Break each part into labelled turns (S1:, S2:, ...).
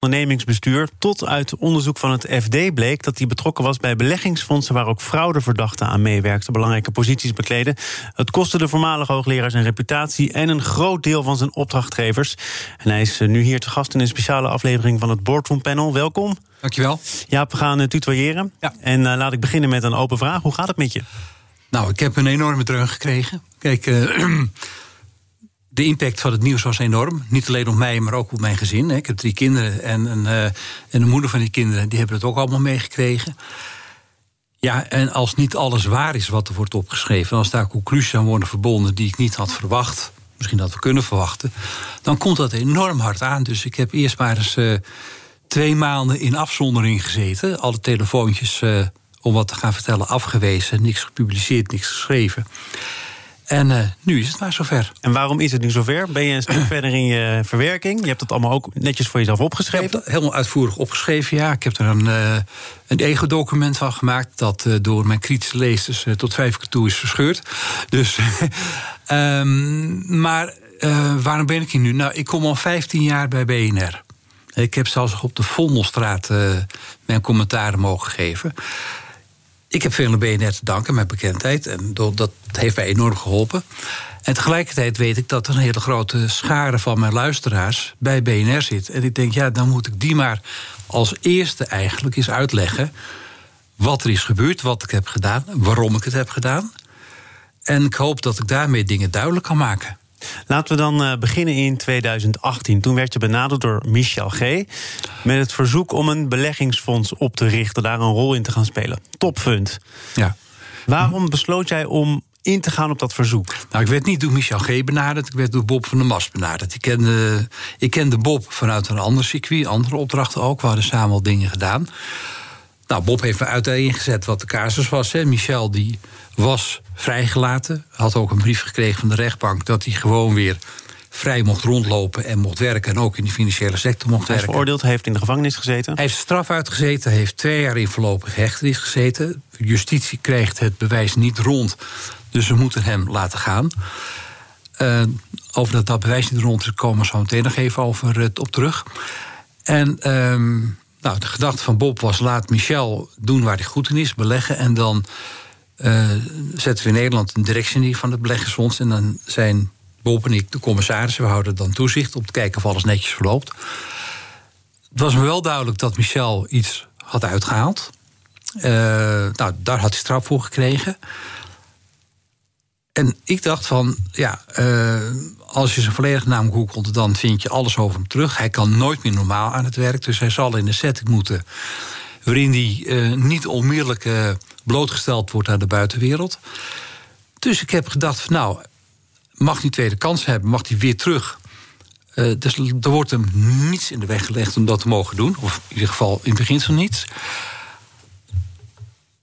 S1: ondernemingsbestuur. Tot uit onderzoek van het FD bleek dat hij betrokken was bij beleggingsfondsen waar ook fraudeverdachten aan meewerkten, belangrijke posities bekleden. Het kostte de voormalige hoogleraar zijn reputatie en een groot deel van zijn opdrachtgevers. En hij is eh, nu hier te gast in een speciale aflevering van het Boardroom Panel. Welkom.
S2: Dankjewel.
S1: Ja, we gaan uh, tutoyeren. Ja. En uh, laat ik beginnen met een open vraag. Hoe gaat het met je?
S2: Nou, ik heb een enorme dreun gekregen. Kijk, uh, de impact van het nieuws was enorm. Niet alleen op mij, maar ook op mijn gezin. Ik heb drie kinderen en een, uh, en de moeder van die kinderen... die hebben het ook allemaal meegekregen. Ja, en als niet alles waar is wat er wordt opgeschreven... als daar conclusies aan worden verbonden die ik niet had verwacht... misschien dat we kunnen verwachten... dan komt dat enorm hard aan. Dus ik heb eerst maar eens uh, twee maanden in afzondering gezeten. Alle telefoontjes uh, om wat te gaan vertellen afgewezen. Niks gepubliceerd, niks geschreven. En uh, nu is het maar zover.
S1: En waarom is het nu zover? Ben je een stuk verder in je verwerking? Je hebt het allemaal ook netjes voor jezelf opgeschreven? Ik
S2: heb helemaal uitvoerig opgeschreven, ja. Ik heb er een, uh, een ego-document van gemaakt... dat uh, door mijn kritische lezers tot vijf keer toe is verscheurd. Dus, um, maar waarom ben ik hier nu? Nou, ik kom al 15 jaar bij BNR. Ik heb zelfs op de Vondelstraat mijn commentaren mogen geven... Ik heb veel aan BNR te danken, mijn bekendheid. En dat heeft mij enorm geholpen. En tegelijkertijd weet ik dat er een hele grote schare van mijn luisteraars bij BNR zit. En ik denk, ja, dan moet ik die maar als eerste eigenlijk eens uitleggen. wat er is gebeurd, wat ik heb gedaan, waarom ik het heb gedaan. En ik hoop dat ik daarmee dingen duidelijk kan maken.
S1: Laten we dan uh, beginnen in 2018. Toen werd je benaderd door Michel G. met het verzoek om een beleggingsfonds op te richten, daar een rol in te gaan spelen. Topfund.
S2: Ja.
S1: Waarom besloot jij om in te gaan op dat verzoek?
S2: Nou, ik werd niet door Michel G. benaderd, ik werd door Bob van der Mas benaderd. Ik kende, ik kende Bob vanuit een ander circuit, andere opdrachten ook. We hadden samen al dingen gedaan. Nou, Bob heeft me uiteengezet wat de casus was. Hè. Michel die was vrijgelaten. Had ook een brief gekregen van de rechtbank dat hij gewoon weer vrij mocht rondlopen en mocht werken. En ook in de financiële sector mocht
S1: hij
S2: werken.
S1: Hij is veroordeeld, heeft in de gevangenis gezeten?
S2: Hij heeft straf uitgezeten, heeft twee jaar in voorlopige hechtenis gezeten. Justitie krijgt het bewijs niet rond, dus we moeten hem laten gaan. Uh, over dat dat bewijs niet rond is, komen we zo meteen nog even over het op terug. En uh, nou, de gedachte van Bob was: laat Michel doen waar hij goed in is, beleggen. En dan zetten we in Nederland een directie van het beleggersfonds. En dan zijn Bob en ik de commissarissen. We houden dan toezicht om te kijken of alles netjes verloopt. Het was me wel duidelijk dat Michel iets had uitgehaald. Uh, nou, daar had hij straf voor gekregen. En ik dacht van, ja, uh, als je zijn volledige naam googelt... dan vind je alles over hem terug. Hij kan nooit meer normaal aan het werk. Dus hij zal in een setting moeten... waarin hij uh, niet onmiddellijk blootgesteld wordt aan de buitenwereld. Dus ik heb gedacht van, nou, mag hij tweede kans hebben? Mag hij weer terug? dus er wordt hem niets in de weg gelegd om dat te mogen doen. Of in ieder geval in het beginsel niets.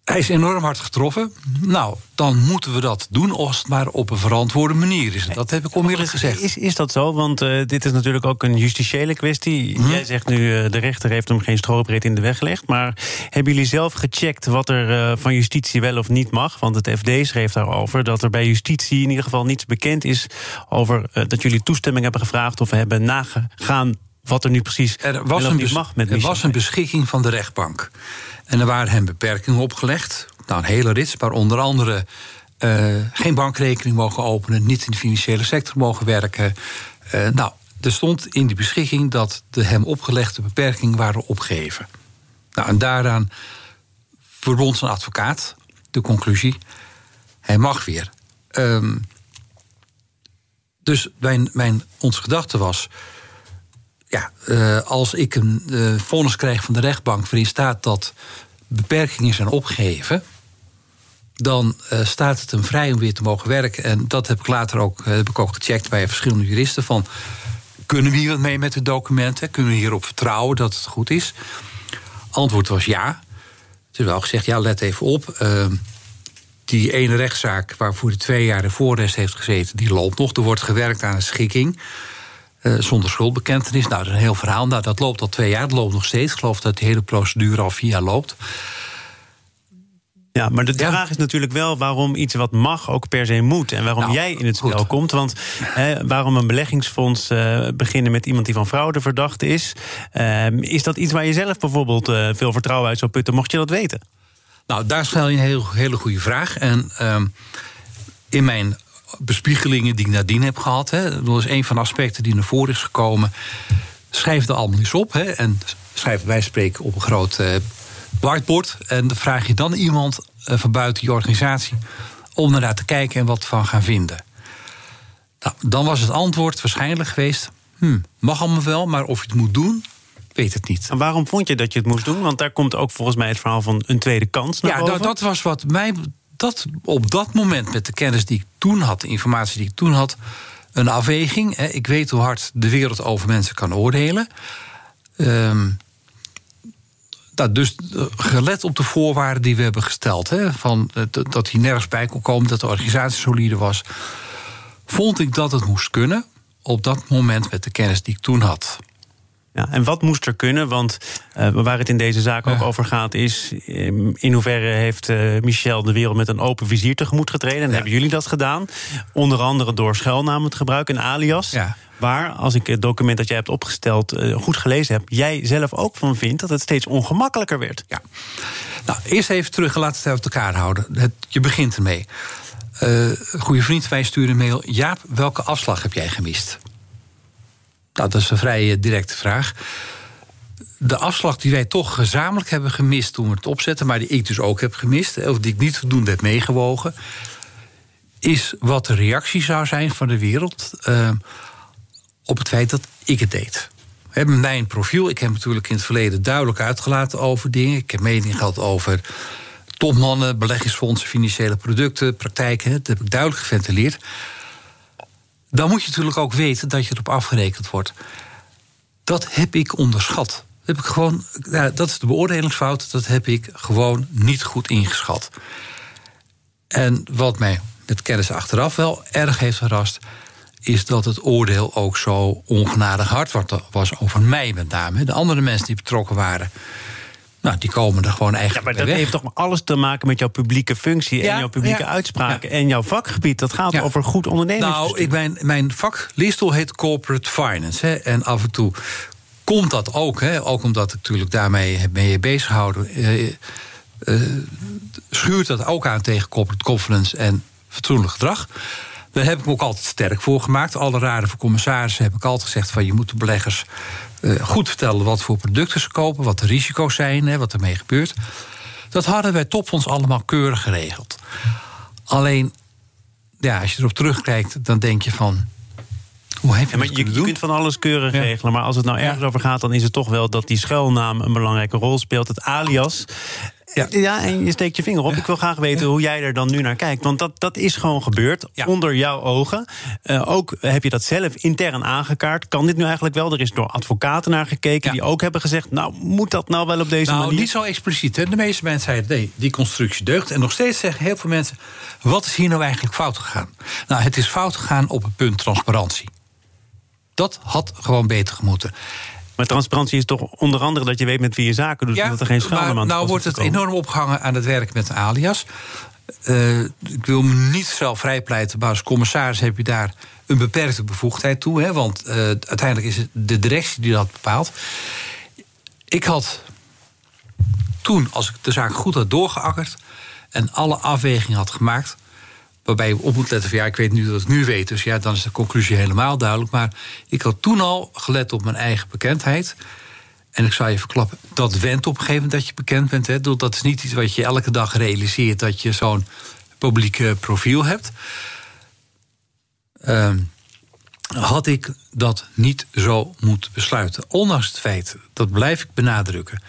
S2: Hij is enorm hard getroffen. Nou, dan moeten we dat doen als het maar op een verantwoorde manier is. Dat heb ik onmiddellijk gezegd.
S1: Is, is dat zo? Want uh, dit is natuurlijk ook een justitiële kwestie. Hm? Jij zegt nu, uh, de rechter heeft hem geen strobreed in de weg gelegd. Maar hebben jullie zelf gecheckt wat er uh, van justitie wel of niet mag? Want het FD schreef daarover dat er bij justitie in ieder geval niets bekend is... over dat jullie toestemming hebben gevraagd of hebben nagegaan... wat er nu precies
S2: er was een
S1: niet mag met
S2: Er was een beschikking van de rechtbank. En er waren hem beperkingen opgelegd. Nou, een hele rits, maar onder andere uh, geen bankrekening mogen openen, niet in de financiële sector mogen werken. Uh, nou, er stond in die beschikking dat de hem opgelegde beperkingen waren opgeheven. Nou, en daaraan verbond zijn advocaat de conclusie: hij mag weer. Um, dus mijn, mijn, onze gedachte was. Ja, uh, als ik een uh, vonnis krijg van de rechtbank waarin staat dat beperkingen zijn opgeheven, dan uh, staat het hem vrij om weer te mogen werken. En dat heb ik later ook, heb ik ook gecheckt bij verschillende juristen. Van, kunnen we hier wat mee met de documenten? Kunnen we hierop vertrouwen dat het goed is? Antwoord was ja. Het is wel gezegd, ja, let even op. Uh, die ene rechtszaak waarvoor hij twee jaar in voorrest heeft gezeten... die loopt nog. Er wordt gewerkt aan een schikking. Zonder schuldbekentenis. Nou, dat is een heel verhaal. Nou, dat loopt al twee jaar, dat loopt nog steeds. Ik geloof dat de hele procedure al vier jaar loopt.
S1: Ja, maar de vraag is natuurlijk wel waarom iets wat mag ook per se moet. En waarom nou, jij in het spel komt. Want waarom een beleggingsfonds uh, beginnen met iemand die van fraude verdacht is. Uh, is dat iets waar je zelf bijvoorbeeld uh, veel vertrouwen uit zou putten, mocht je dat weten?
S2: Nou, daar stel je een heel, hele goede vraag. En ehm, in mijn bespiegelingen die ik nadien heb gehad, hè, dat is een van de aspecten die naar voren is gekomen. Schrijf het allemaal eens op. Hè, en schrijf wij spreken op een groot whiteboard. En dan vraag je dan iemand uh, van buiten je organisatie om naar te kijken en wat van gaan vinden. Nou, dan was het antwoord waarschijnlijk geweest: hm, mag allemaal wel, maar of je het moet doen, weet het niet.
S1: En waarom vond je dat je het moest doen? Want daar komt ook volgens mij het verhaal van een tweede kans naar
S2: ja,
S1: boven.
S2: dat was wat mij dat op dat moment met de kennis die ik toen had, de informatie die ik toen had, een afweging. Ik weet hoe hard de wereld over mensen kan oordelen. Um, dus eh, gelet op de voorwaarden die we hebben gesteld, hè, van, eh, dat hij nergens bij kon komen, dat de organisatie solide was, vond ik dat het moest kunnen op dat moment met de kennis die ik toen had.
S1: Ja, en wat moest er kunnen? Want uh, waar het in deze zaak ook over gaat, is in hoeverre heeft uh, Michel de wereld met een open vizier tegemoet getreden? En hebben jullie dat gedaan? Onder andere door schuilnamen te gebruiken, een alias. Ja. Waar, als ik het document dat jij hebt opgesteld uh, goed gelezen heb, jij zelf ook van vindt dat het steeds ongemakkelijker werd.
S2: Ja. Nou, eerst even terug, laten we het uit elkaar houden. Het, je begint ermee. Uh, goede vriend, wij sturen een mail. Jaap, welke afslag heb jij gemist? Nou, dat is een vrij eh, directe vraag. De afslag die wij toch gezamenlijk hebben gemist toen we het opzetten, maar die ik dus ook heb gemist, of die ik niet voldoende heb meegewogen, is wat de reactie zou zijn van de wereld. Uh, op het feit dat ik het deed. Mijn profiel, ik heb natuurlijk in het verleden duidelijk uitgelaten over dingen. Ik heb mening gehad over topmannen, beleggingsfondsen, financiële producten, praktijken. Dat heb ik duidelijk geventileerd. Dan moet je natuurlijk ook weten dat je erop afgerekend wordt. Dat heb ik onderschat. Dat, heb ik gewoon, dat is de beoordelingsfout. Dat heb ik gewoon niet goed ingeschat. En wat mij met kennis achteraf wel erg heeft verrast is dat het oordeel ook zo ongenadig hard was over mij met name. De andere mensen die betrokken waren. Nou, die komen er gewoon eigenlijk
S1: ja, maar dat heeft toch alles te maken met jouw publieke functie en jouw publieke uitspraken en jouw vakgebied. Dat gaat over goed ondernemen.
S2: Nou, ik, mijn, mijn vaklistel heet corporate finance. Hè, en af en toe komt dat ook, hè, ook omdat ik natuurlijk daarmee mee bezig gehouden. Eh, eh, schuurt dat ook aan tegen corporate governance en fatsoenlijk gedrag. Daar heb ik me ook altijd sterk voor gemaakt. Alle raden voor commissarissen heb ik altijd gezegd van je moet de beleggers goed vertellen wat voor producten ze kopen, wat de risico's zijn, hè, wat ermee gebeurt. Dat hadden wij topfonds allemaal keurig geregeld. Alleen, ja, als je erop terugkijkt, dan denk je van. Hoe heb je ja,
S1: maar je, je, kunt van alles keurig regelen, maar als het nou ergens over gaat, dan is het toch wel dat die schuilnaam een belangrijke rol speelt. Het alias. Ja. ja, en je steekt je vinger op. Ik wil graag weten hoe jij er dan nu naar kijkt. Want dat, dat is gewoon gebeurd onder jouw ogen. Uh, ook heb je dat zelf intern aangekaart. Kan dit nu eigenlijk wel? Er is door advocaten naar gekeken die ook hebben gezegd... nou, moet dat nou wel op deze
S2: nou,
S1: manier?
S2: Nou, niet zo expliciet. Hè. De meeste mensen zeiden, nee, die constructie deugt. En nog steeds zeggen heel veel mensen... wat is hier nou eigenlijk fout gegaan? Nou, het is fout gegaan op het punt transparantie. Dat had gewoon beter gemoeten.
S1: Maar transparantie is toch onder andere dat je weet met wie je zaken doet... Ja, dat er geen schade aan
S2: Nou wordt het enorm opgehangen aan het werk met alias. Uh, ik wil me niet zelf vrijpleiten, maar als commissaris heb je daar een beperkte bevoegdheid toe. Hè, want uh, uiteindelijk is het de directie die dat bepaalt. Ik had toen, als ik de zaak goed had doorgeakkerd en alle afwegingen had gemaakt, Waarbij je op moet letten van ja, ik weet nu dat ik nu weet. Dus ja, dan is de conclusie helemaal duidelijk. Maar ik had toen al gelet op mijn eigen bekendheid. En ik zou je verklappen, dat went op een gegeven moment dat je bekend bent. Hè. Dat is niet iets wat je elke dag realiseert dat je zo'n publiek profiel hebt. Uh, had ik dat niet zo moeten besluiten. Ondanks het feit, dat blijf ik benadrukken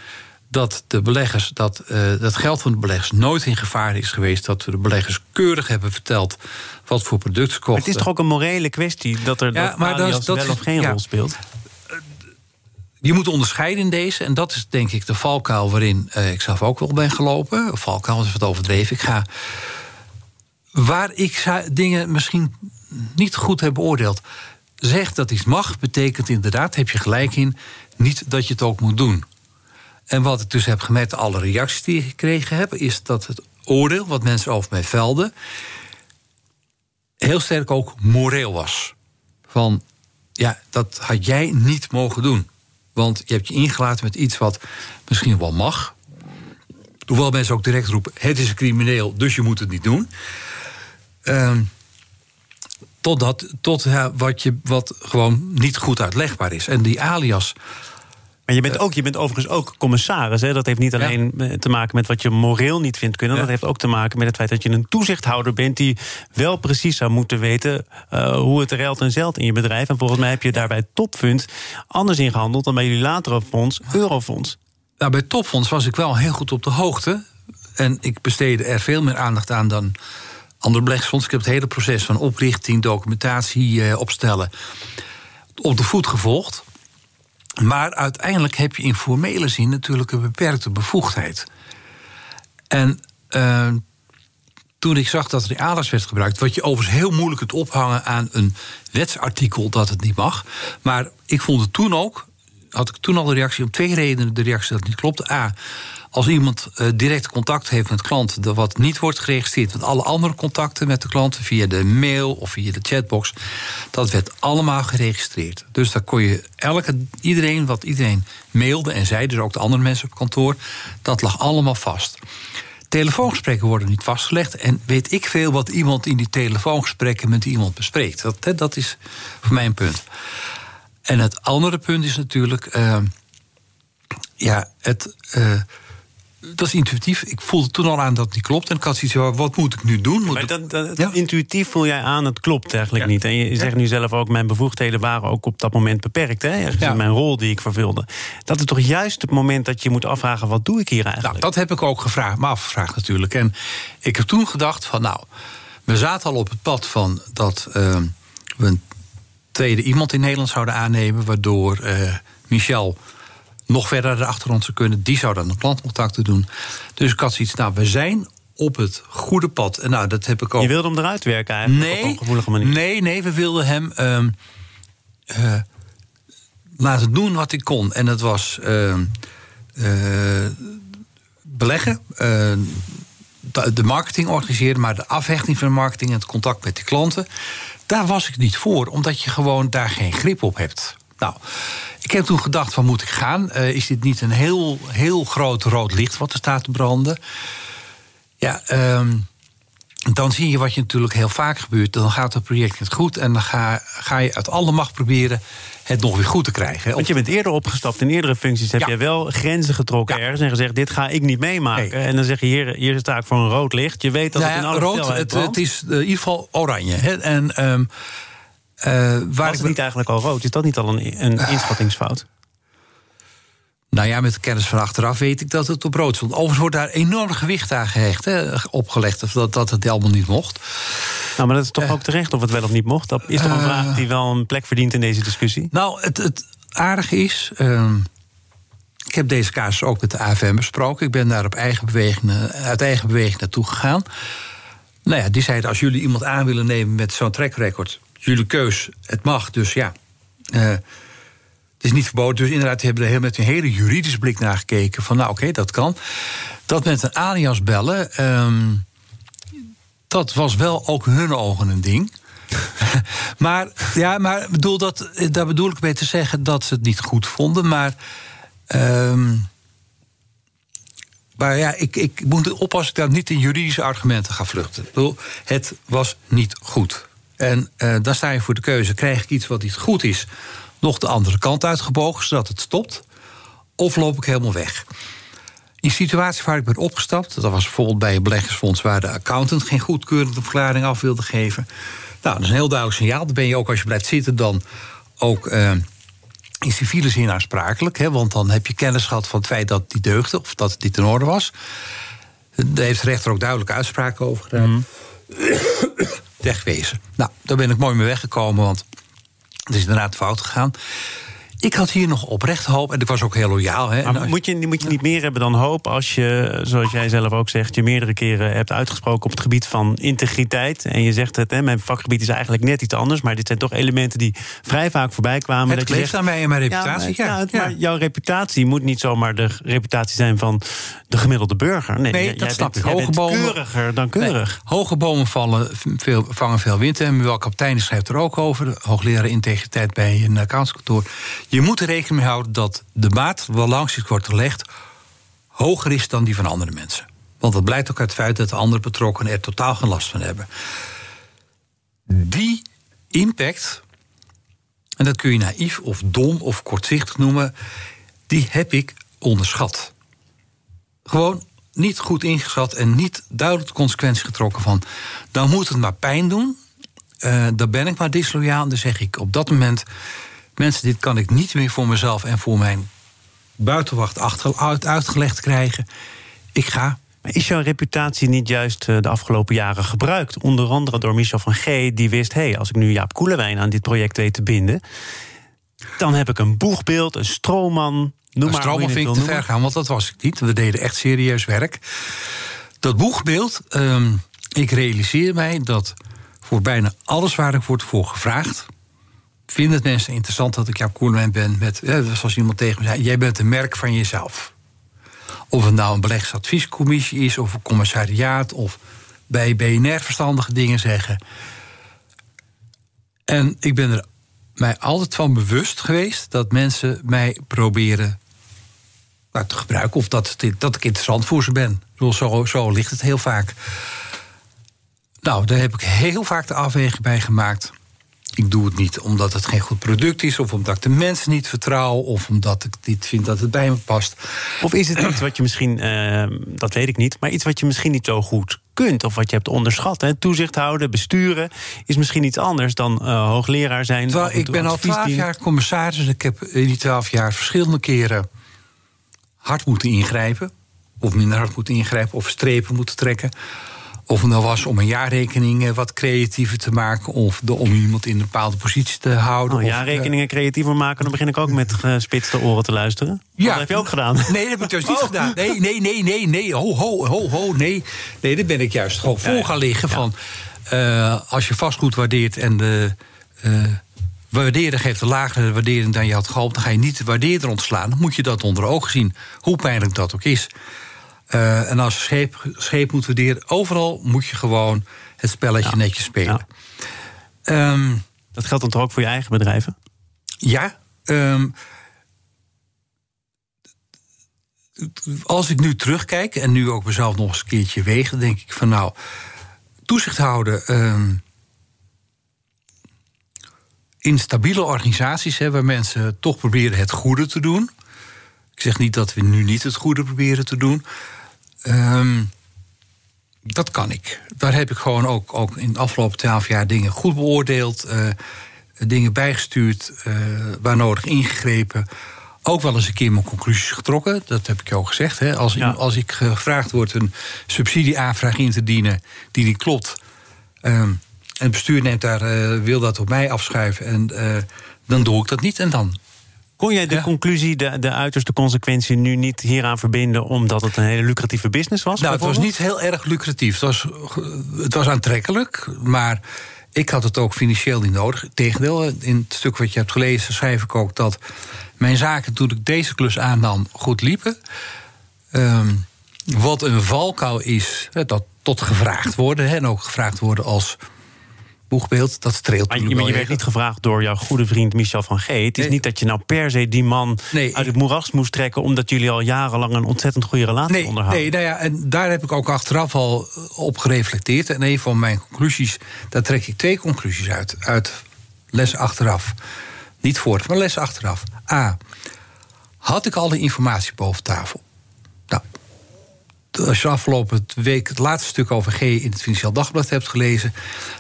S2: dat de beleggers, dat, uh, dat geld van de beleggers nooit in gevaar is geweest. Dat we de beleggers keurig hebben verteld wat voor producten ze kochten.
S1: het is toch ook een morele kwestie dat er ja, dat maar dat, dat wel of geen rol speelt?
S2: Je moet onderscheiden in deze. En dat is denk ik de valkuil waarin uh, ik zelf ook wel ben gelopen. Valkuil is wat overdreven. Ik ga. Waar ik dingen misschien niet goed heb beoordeeld. zegt dat iets mag, betekent inderdaad, heb je gelijk in, niet dat je het ook moet doen. En wat ik dus heb gemerkt, alle reacties die ik gekregen heb, is dat het oordeel wat mensen over mij velden, heel sterk ook moreel was. Van ja, dat had jij niet mogen doen. Want je hebt je ingelaten met iets wat misschien wel mag. Hoewel mensen ook direct roepen: het is een crimineel, dus je moet het niet doen. Uh, totdat, tot wat, je, wat gewoon niet goed uitlegbaar is. En die alias
S1: maar je bent, ook, je bent overigens ook commissaris. Hè? Dat heeft niet alleen te maken met wat je moreel niet vindt kunnen. Dat heeft ook te maken met het feit dat je een toezichthouder bent... die wel precies zou moeten weten uh, hoe het ruilt en zelt in je bedrijf. En volgens mij heb je daarbij Topfund anders ingehandeld... dan bij jullie latere fonds, Eurofonds.
S2: Nou, bij Topfonds was ik wel heel goed op de hoogte. En ik besteedde er veel meer aandacht aan dan andere beleggingsfonds. Ik heb het hele proces van oprichting, documentatie uh, opstellen... op de voet gevolgd. Maar uiteindelijk heb je in formele zin natuurlijk een beperkte bevoegdheid. En uh, toen ik zag dat realis werd gebruikt, wat je overigens heel moeilijk kunt ophangen aan een wetsartikel dat het niet mag. Maar ik vond het toen ook, had ik toen al de reactie, om twee redenen de reactie dat het niet klopte. A, als iemand uh, direct contact heeft met klanten, wat niet wordt geregistreerd, want alle andere contacten met de klanten via de mail of via de chatbox, dat werd allemaal geregistreerd. Dus daar kon je elke, iedereen wat iedereen mailde en zei, dus ook de andere mensen op kantoor, dat lag allemaal vast. Telefoongesprekken worden niet vastgelegd. En weet ik veel wat iemand in die telefoongesprekken met iemand bespreekt. Dat, dat is voor mij een punt. En het andere punt is natuurlijk. Uh, ja, het. Uh, dat is intuïtief. Ik voelde toen al aan dat het niet klopt. En ik had zoiets van, wat moet ik nu doen? Moet
S1: maar dat, dat, intuïtief voel jij aan, het klopt eigenlijk niet. En je zegt nu zelf ook, mijn bevoegdheden waren ook op dat moment beperkt. Hè? Ja. Mijn rol die ik vervulde. Dat is toch juist het moment dat je moet afvragen, wat doe ik hier eigenlijk?
S2: Nou, dat heb ik ook gevraagd, maar afgevraagd natuurlijk. En ik heb toen gedacht van, nou, we zaten al op het pad van dat uh, we een tweede iemand in Nederland zouden aannemen... waardoor uh, Michel nog verder achter ons te kunnen. Die zou dan de plantcontacten doen. Dus ik had zoiets, nou, we zijn op het goede pad. En nou, dat heb ik ook.
S1: Je wilde hem eruit werken eigenlijk
S2: nee,
S1: op een gevoelige manier?
S2: Nee, nee, we wilden hem uh, laten doen wat hij kon. En dat was uh, beleggen, de marketing organiseren... maar de afhechting van de marketing en het contact met de klanten... daar was ik niet voor, omdat je gewoon daar geen grip op hebt. Nou, ik heb toen gedacht: van moet ik gaan? Uh, is dit niet een heel, heel groot rood licht wat er staat te branden? Ja, um, dan zie je wat je natuurlijk heel vaak gebeurt. Dan gaat het project niet goed en dan ga, ga je uit alle macht proberen het nog weer goed te krijgen.
S1: Want je bent eerder opgestapt in eerdere functies. Heb je wel grenzen getrokken ja. ergens en gezegd: dit ga ik niet meemaken. Nee. En dan zeg je: hier, hier sta ik voor een rood licht. Je weet dat nou ja, het in alle rood,
S2: het, het, is in ieder geval oranje. Hè? En um,
S1: uh, waar Was het niet eigenlijk al rood? Is dat niet al een, een uh, inschattingsfout?
S2: Nou ja, met de kennis van achteraf weet ik dat het op rood stond. Overigens wordt daar enorm gewicht aan gehecht, hè, opgelegd, dat, dat het allemaal niet mocht.
S1: Nou, maar dat is toch uh, ook terecht of het wel of niet mocht? Dat is toch een vraag die wel een plek verdient in deze discussie?
S2: Nou, het, het aardige is. Ehm, ik heb deze casus ook met de AFM besproken. Ik ben daar op eigen beweging, uit eigen beweging naartoe gegaan. Nou ja, die zeiden: als jullie iemand aan willen nemen met zo'n track record jullie keus, het mag, dus ja. Uh, het is niet verboden. Dus inderdaad, hebben we er met een hele juridische blik naar gekeken. Van nou, oké, okay, dat kan. Dat met een alias bellen, um, dat was wel ook hun ogen een ding. maar ja, maar bedoel dat, daar bedoel ik mee te zeggen dat ze het niet goed vonden. Maar, um, maar ja, ik, ik moet oppassen dat ik niet in juridische argumenten ga vluchten. Ik bedoel, het was niet goed. En uh, dan sta je voor de keuze: krijg ik iets wat niet goed is, nog de andere kant uitgebogen, zodat het stopt, of loop ik helemaal weg? In situaties waar ik ben opgestapt, dat was bijvoorbeeld bij een beleggersfonds waar de accountant geen goedkeurende verklaring af wilde geven. Nou, dat is een heel duidelijk signaal. Dan ben je ook als je blijft zitten, dan ook uh, in civiele zin aansprakelijk. Hè, want dan heb je kennis gehad van het feit dat niet deugde of dat niet in orde was. Daar heeft de rechter ook duidelijke uitspraken over gedaan. Mm wegwezen. Nou, daar ben ik mooi mee weggekomen, want het is inderdaad fout gegaan. Ik had hier nog oprecht hoop en ik was ook heel loyaal. Hè.
S1: Maar moet je, moet je niet meer hebben dan hoop als je, zoals jij zelf ook zegt, je meerdere keren hebt uitgesproken op het gebied van integriteit. En je zegt het, hè, mijn vakgebied is eigenlijk net iets anders, maar dit zijn toch elementen die vrij vaak voorbij kwamen.
S2: Het kleeft aan mij en mijn reputatie. Ja,
S1: maar, ja, maar jouw reputatie moet niet zomaar de reputatie zijn van de gemiddelde burger. Nee,
S2: nee dat snap ik. Hoge bomen,
S1: keuriger dan keurig.
S2: hoge bomen vallen, veel, vangen veel wind. En Wel Kaptein schrijft er ook over, de hoogleraar integriteit bij een accountskantoor. Je moet er rekening mee houden dat de maat waar langs het wordt gelegd hoger is dan die van andere mensen. Want dat blijkt ook uit het feit dat de andere betrokkenen er totaal geen last van hebben. Die impact, en dat kun je naïef of dom of kortzichtig noemen, die heb ik onderschat. Gewoon niet goed ingeschat en niet duidelijk de consequenties getrokken van. Dan moet het maar pijn doen. Uh, dan ben ik maar disloyaal. Dan zeg ik op dat moment: mensen, dit kan ik niet meer voor mezelf en voor mijn buitenwacht uit, uitgelegd krijgen. Ik ga.
S1: Is jouw reputatie niet juist eh, de afgelopen jaren gebruikt? Onder andere door Michel van G, die wist: hé, hey, als ik nu Jaap Koelewijn aan dit project weet te binden, dan heb ik een boegbeeld, een stroomman. Noem maar
S2: stroomman vind ik te ver gaan, want dat was ik niet. We deden echt serieus werk. Dat boegbeeld, um, ik realiseer mij dat voor bijna alles waar ik word voor gevraagd. Vinden mensen interessant dat ik Jaap Koelewijn ben? Met, zoals iemand tegen me zei: jij bent een merk van jezelf. Of het nou een beleggingsadviescommissie is, of een commissariaat, of bij BNR verstandige dingen zeggen. En ik ben er mij altijd van bewust geweest dat mensen mij proberen nou, te gebruiken. Of dat, dat ik interessant voor ze ben. Zo, zo ligt het heel vaak. Nou, daar heb ik heel vaak de afweging bij gemaakt. Ik doe het niet omdat het geen goed product is, of omdat ik de mensen niet vertrouw, of omdat ik niet vind dat het bij me past.
S1: Of is het iets wat je misschien, uh, dat weet ik niet, maar iets wat je misschien niet zo goed kunt, of wat je hebt onderschat? Hè? Toezicht houden, besturen is misschien iets anders dan uh, hoogleraar zijn.
S2: Terwijl, ik ben al twaalf jaar commissaris en ik heb in die twaalf jaar verschillende keren hard moeten ingrijpen, of minder hard moeten ingrijpen, of strepen moeten trekken of het nou was om een jaarrekening eh, wat creatiever te maken. Of de, om iemand in een bepaalde positie te houden.
S1: Oh, jaarrekeningen uh, creatiever maken, dan begin ik ook met gespitste oren te luisteren. Ja. Dat heb je ook gedaan.
S2: Nee, dat heb ik niet oh. gedaan. Nee, nee, nee, nee, nee. Ho, ho, ho, ho, nee. Nee, daar ben ik juist gewoon voor gaan liggen. Van, uh, als je vastgoed waardeert en de uh, waarderen geeft een lagere waardering dan je had gehoopt... dan ga je niet de waardeerder ontslaan. Dan moet je dat onder ogen zien, hoe pijnlijk dat ook is. Uh, en als scheep, scheep moet waarderen, overal moet je gewoon het spelletje netjes spelen.
S1: Ja. Um, dat geldt dan toch ook voor je eigen bedrijven?
S2: Ja. Um, als ik nu terugkijk en nu ook mezelf nog eens een keertje wegen, denk ik van nou, toezicht houden. Um, in stabiele organisaties, hè, waar mensen toch proberen het goede te doen. Ik zeg niet dat we nu niet het goede proberen te doen. Um, dat kan ik. Daar heb ik gewoon ook, ook in de afgelopen twaalf jaar dingen goed beoordeeld. Uh, dingen bijgestuurd, uh, waar nodig ingegrepen. Ook wel eens een keer mijn conclusies getrokken. Dat heb ik je ook gezegd. Hè. Als, ja. als ik gevraagd word een subsidieaanvraag in te dienen die niet klopt. Um, en het bestuur neemt daar, uh, wil dat op mij afschuiven. En dan doe ik dat niet. En dan
S1: kon jij de conclusie, de, de uiterste consequentie nu niet hieraan verbinden omdat het een hele lucratieve business was?
S2: Nou, het was niet heel erg lucratief. Het was, het was aantrekkelijk, maar ik had het ook financieel niet nodig. Tegendeel, in het stuk wat je hebt gelezen schrijf ik ook dat mijn zaken toen ik deze klus aannam goed liepen. Um, wat een valkuil is, dat tot gevraagd worden en ook gevraagd worden als boegbeeld, dat streelt
S1: maar, je, werd niet gevraagd door jouw goede vriend Michel van G. Het is niet dat je nou per se die man nee, uit het moeras moest trekken... omdat jullie al jarenlang een ontzettend goede relatie
S2: nee,
S1: onderhouden.
S2: Nee, nou ja, en daar heb ik ook achteraf al op gereflecteerd. En een van mijn conclusies, daar trek ik twee conclusies uit. Uit les achteraf. Niet voort, maar les achteraf. A. Had ik al de informatie boven tafel? Als je afgelopen week het laatste stuk over G in het Financieel Dagblad hebt gelezen,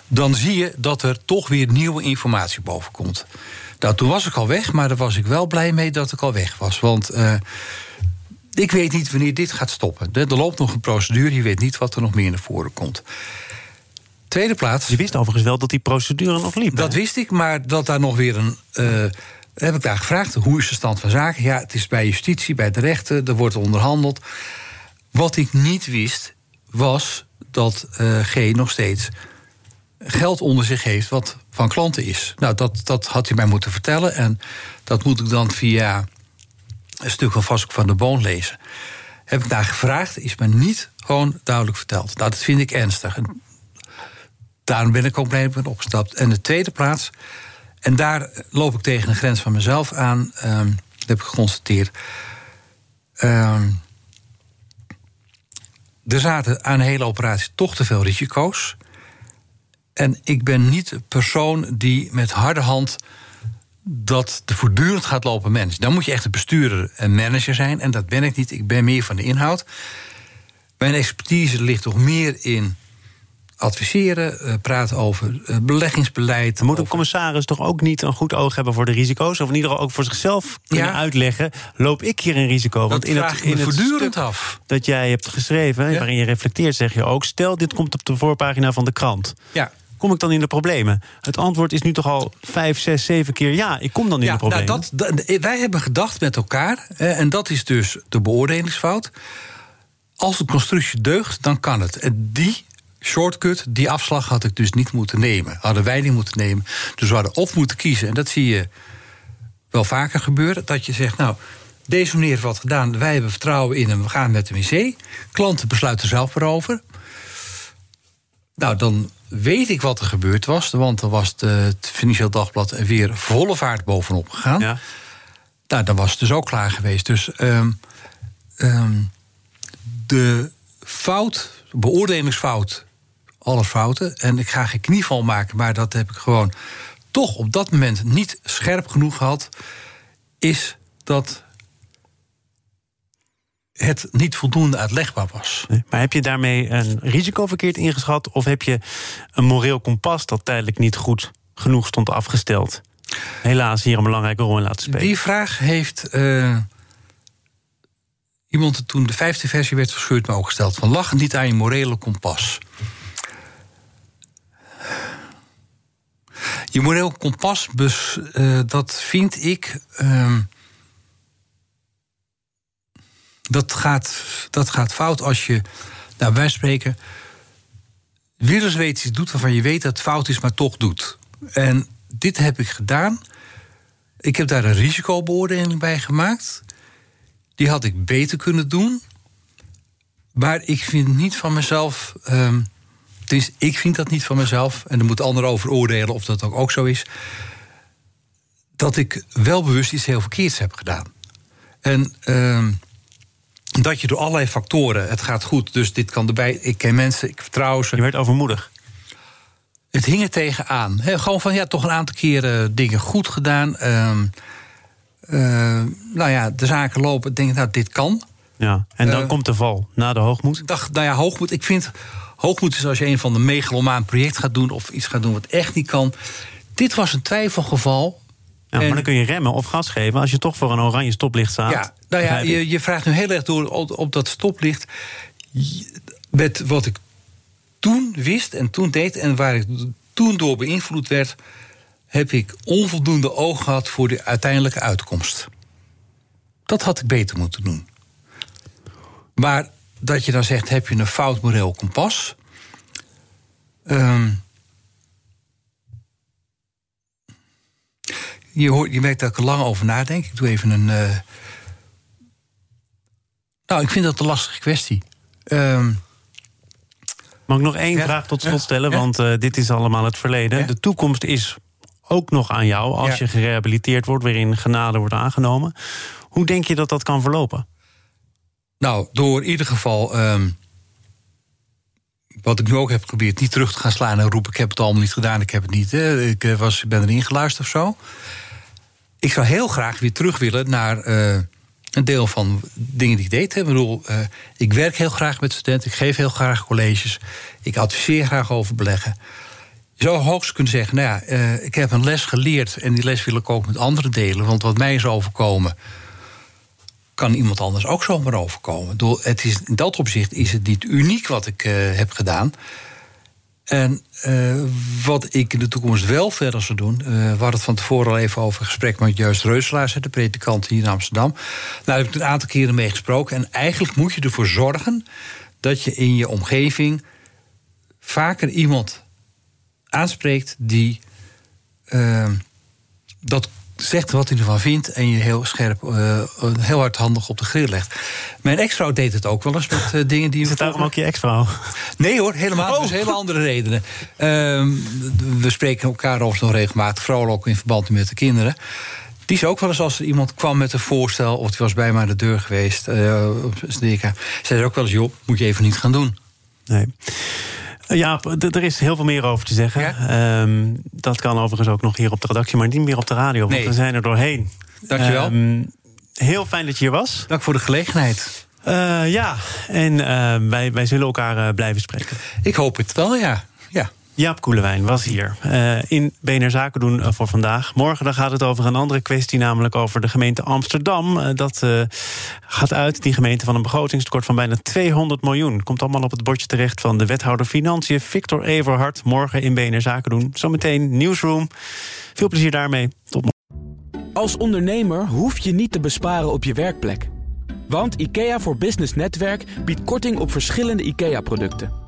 S2: dan zie je dat er toch weer nieuwe informatie boven komt. Nou, toen was ik al weg, maar daar was ik wel blij mee dat ik al weg was. Want uh, ik weet niet wanneer dit gaat stoppen. Er loopt nog een procedure, je weet niet wat er nog meer naar voren komt. Tweede plaats.
S1: Je wist overigens wel dat die procedure nog liep.
S2: Dat wist ik, maar dat daar nog weer een. Uh, heb ik daar gevraagd, hoe is de stand van zaken? Ja, het is bij justitie, bij de rechter, er wordt onderhandeld. Wat ik niet wist, was dat uh, G nog steeds geld onder zich heeft wat van klanten is. Nou, dat, dat had hij mij moeten vertellen. En dat moet ik dan via een stuk van Vasco van de Boon lezen. Heb ik daar gevraagd, is me niet gewoon duidelijk verteld. Nou, dat vind ik ernstig. Daarom ben ik ook blij ben opgestapt. En de tweede plaats, en daar loop ik tegen een grens van mezelf aan, um, dat heb ik geconstateerd. Um, er zaten aan de hele operatie toch te veel risico's. En ik ben niet de persoon die met harde hand dat de voortdurend gaat lopen mens. Dan moet je echt een bestuurder en manager zijn. En dat ben ik niet. Ik ben meer van de inhoud. Mijn expertise ligt toch meer in adviseren, uh, praten over uh, beleggingsbeleid.
S1: Moet een commissaris toch ook niet een goed oog hebben voor de risico's? Of in ieder geval ook voor zichzelf kunnen uitleggen: loop ik hier een risico?
S2: Dat Want in het, in het voortdurend af.
S1: dat jij hebt geschreven, waarin je reflecteert, zeg je ook: stel, dit komt op de voorpagina van de krant.
S2: Ja
S1: kom ik dan in de problemen? Het antwoord is nu toch al vijf, zes, zeven keer ja, ik kom dan in de problemen.
S2: Nou, dat, wij hebben gedacht met elkaar, en dat is dus de beoordelingsfout. Als de constructie deugt, dan kan het. En die shortcut, die afslag had ik dus niet moeten nemen. Hadden wij niet moeten nemen. Dus we hadden of moeten kiezen. En dat zie je wel vaker gebeuren. Dat je zegt, nou, deze meneer heeft wat gedaan. Wij hebben vertrouwen in hem. We gaan met hem in zee. Klanten besluiten zelf erover. Nou, dan weet ik wat er gebeurd was. Want dan was het Financieel Dagblad weer volle vaart bovenop gegaan. Ja. Nou, dan was het dus ook klaar geweest. Dus um, um, de fout, beoordelingsfout, alle fouten. En ik ga geen knieval maken, maar dat heb ik gewoon toch op dat moment niet scherp genoeg gehad. Is dat het niet voldoende uitlegbaar was.
S1: maar heb je daarmee een risico verkeerd ingeschat? Of heb je een moreel kompas dat tijdelijk niet goed genoeg stond afgesteld? Helaas hier een belangrijke rol in laten spelen.
S2: Die vraag heeft uh, iemand toen de vijfde versie werd verscheurd me ook gesteld. Van lach niet aan je morele kompas. Je moreel kompas, uh, dat vind ik. Uh, dat gaat, dat gaat fout als je, nou, wij spreken, willersweten iets doet waarvan je weet dat het fout is, maar toch doet. En dit heb ik gedaan. Ik heb daar een risicobeoordeling bij gemaakt. Die had ik beter kunnen doen. Maar ik vind niet van mezelf. Um, dus ik vind dat niet van mezelf. En er moeten anderen over oordelen of dat ook, ook zo is. Dat ik wel bewust iets heel verkeerds heb gedaan. En uh, dat je door allerlei factoren, het gaat goed, dus dit kan erbij. Ik ken mensen, ik vertrouw ze.
S1: Je werd overmoedig.
S2: Het hing er tegenaan. He, gewoon van ja, toch een aantal keren dingen goed gedaan. Uh, uh, nou ja, de zaken lopen. Denk ik, nou, dit kan.
S1: Ja, en dan uh, komt de val na de hoogmoed.
S2: Dacht, nou ja, hoogmoed. Ik vind hoogmoed is als je een van de megalomaan project gaat doen of iets gaat doen wat echt niet kan. Dit was een twijfelgeval
S1: ja, maar dan kun je remmen of gas geven als je toch voor een oranje stoplicht staat.
S2: Ja, nou ja, je, je, vraagt nu heel erg door op, dat stoplicht. Met wat ik toen wist en toen deed en waar ik toen door beïnvloed werd, heb ik onvoldoende oog gehad voor de uiteindelijke uitkomst. Dat had ik beter moeten doen. Maar dat je dan zegt: heb je een fout moreel kompas? Um, je, hoort, je merkt dat ik er lang over nadenk. Ik doe even een. Uh... Nou, ik vind dat een lastige kwestie. Um...
S1: Mag ik nog één vraag tot slot stellen? Want uh, dit is allemaal het verleden. De toekomst is ook nog aan jou als je gerehabiliteerd wordt, waarin genade wordt aangenomen. Hoe denk je dat dat kan verlopen?
S2: Nou, door in ieder geval. Um, wat ik nu ook heb geprobeerd, niet terug te gaan slaan en roepen: Ik heb het allemaal niet gedaan, ik heb het niet. Hè. Ik eh, was, ben erin geluisterd of zo ik zou heel graag weer terug willen naar uh, een deel van dingen die ik deed. Ik bedoel, uh, ik werk heel graag met studenten, ik geef heel graag colleges, ik adviseer graag over beleggen. Je zou hoogst kunnen zeggen, nou ja, ik heb een les geleerd en die les wil ik ook met anderen delen. Want wat mij is overkomen, kan iemand anders ook zomaar overkomen. het is, in dat opzicht is het niet uniek wat ik heb gedaan. En uh, wat ik in de toekomst wel verder zou doen. Uh, we hadden het van tevoren al even over gesprek met Juist Reuselaars, de predikant hier in Amsterdam. Daar heb ik een aantal keren mee gesproken. En eigenlijk moet je ervoor zorgen dat je in je omgeving vaker iemand aanspreekt die uh, dat zegt wat hij ervan vindt en je heel scherp, uh, heel hardhandig op de grill legt. Mijn ex-vrouw deed het ook wel eens met uh, dingen die.
S1: Is het daarom ook je ex-vrouw?
S2: Nee hoor, helemaal. Oh. Dus hele andere redenen. Uh, we spreken elkaar over nog regelmatig, vooral ook in verband met de kinderen. Die is ook wel eens als er iemand kwam met een voorstel, of die was bij mij aan de deur geweest, uh, zei ze ook wel eens: joh, moet je even niet gaan doen.
S1: Nee. Ja, er is heel veel meer over te zeggen. Ehm, dat kan overigens ook nog hier op de redactie, maar niet meer op de radio, want we zijn er doorheen.
S2: Dankjewel. Um,
S1: heel fijn dat je hier was.
S2: Dank voor de gelegenheid.
S1: Uh, ja, en uh, wij, wij zullen elkaar uh, blijven spreken.
S2: Ik hoop het wel, ja. ja.
S1: Jaap Koelewijn was hier uh, in BNR Zaken doen uh, voor vandaag. Morgen dan gaat het over een andere kwestie, namelijk over de gemeente Amsterdam. Uh, dat gaat uit, die gemeente, van een begrotingstekort van bijna 200 miljoen. Komt allemaal op het bordje terecht van de wethouder Financiën, Victor Everhard. Morgen in BNR Zaken doen. Zometeen Nieuwsroom. Veel plezier daarmee. Tot morgen.
S3: Als ondernemer hoef je niet te besparen op je werkplek. Want IKEA voor Business Netwerk biedt korting op verschillende IKEA-producten.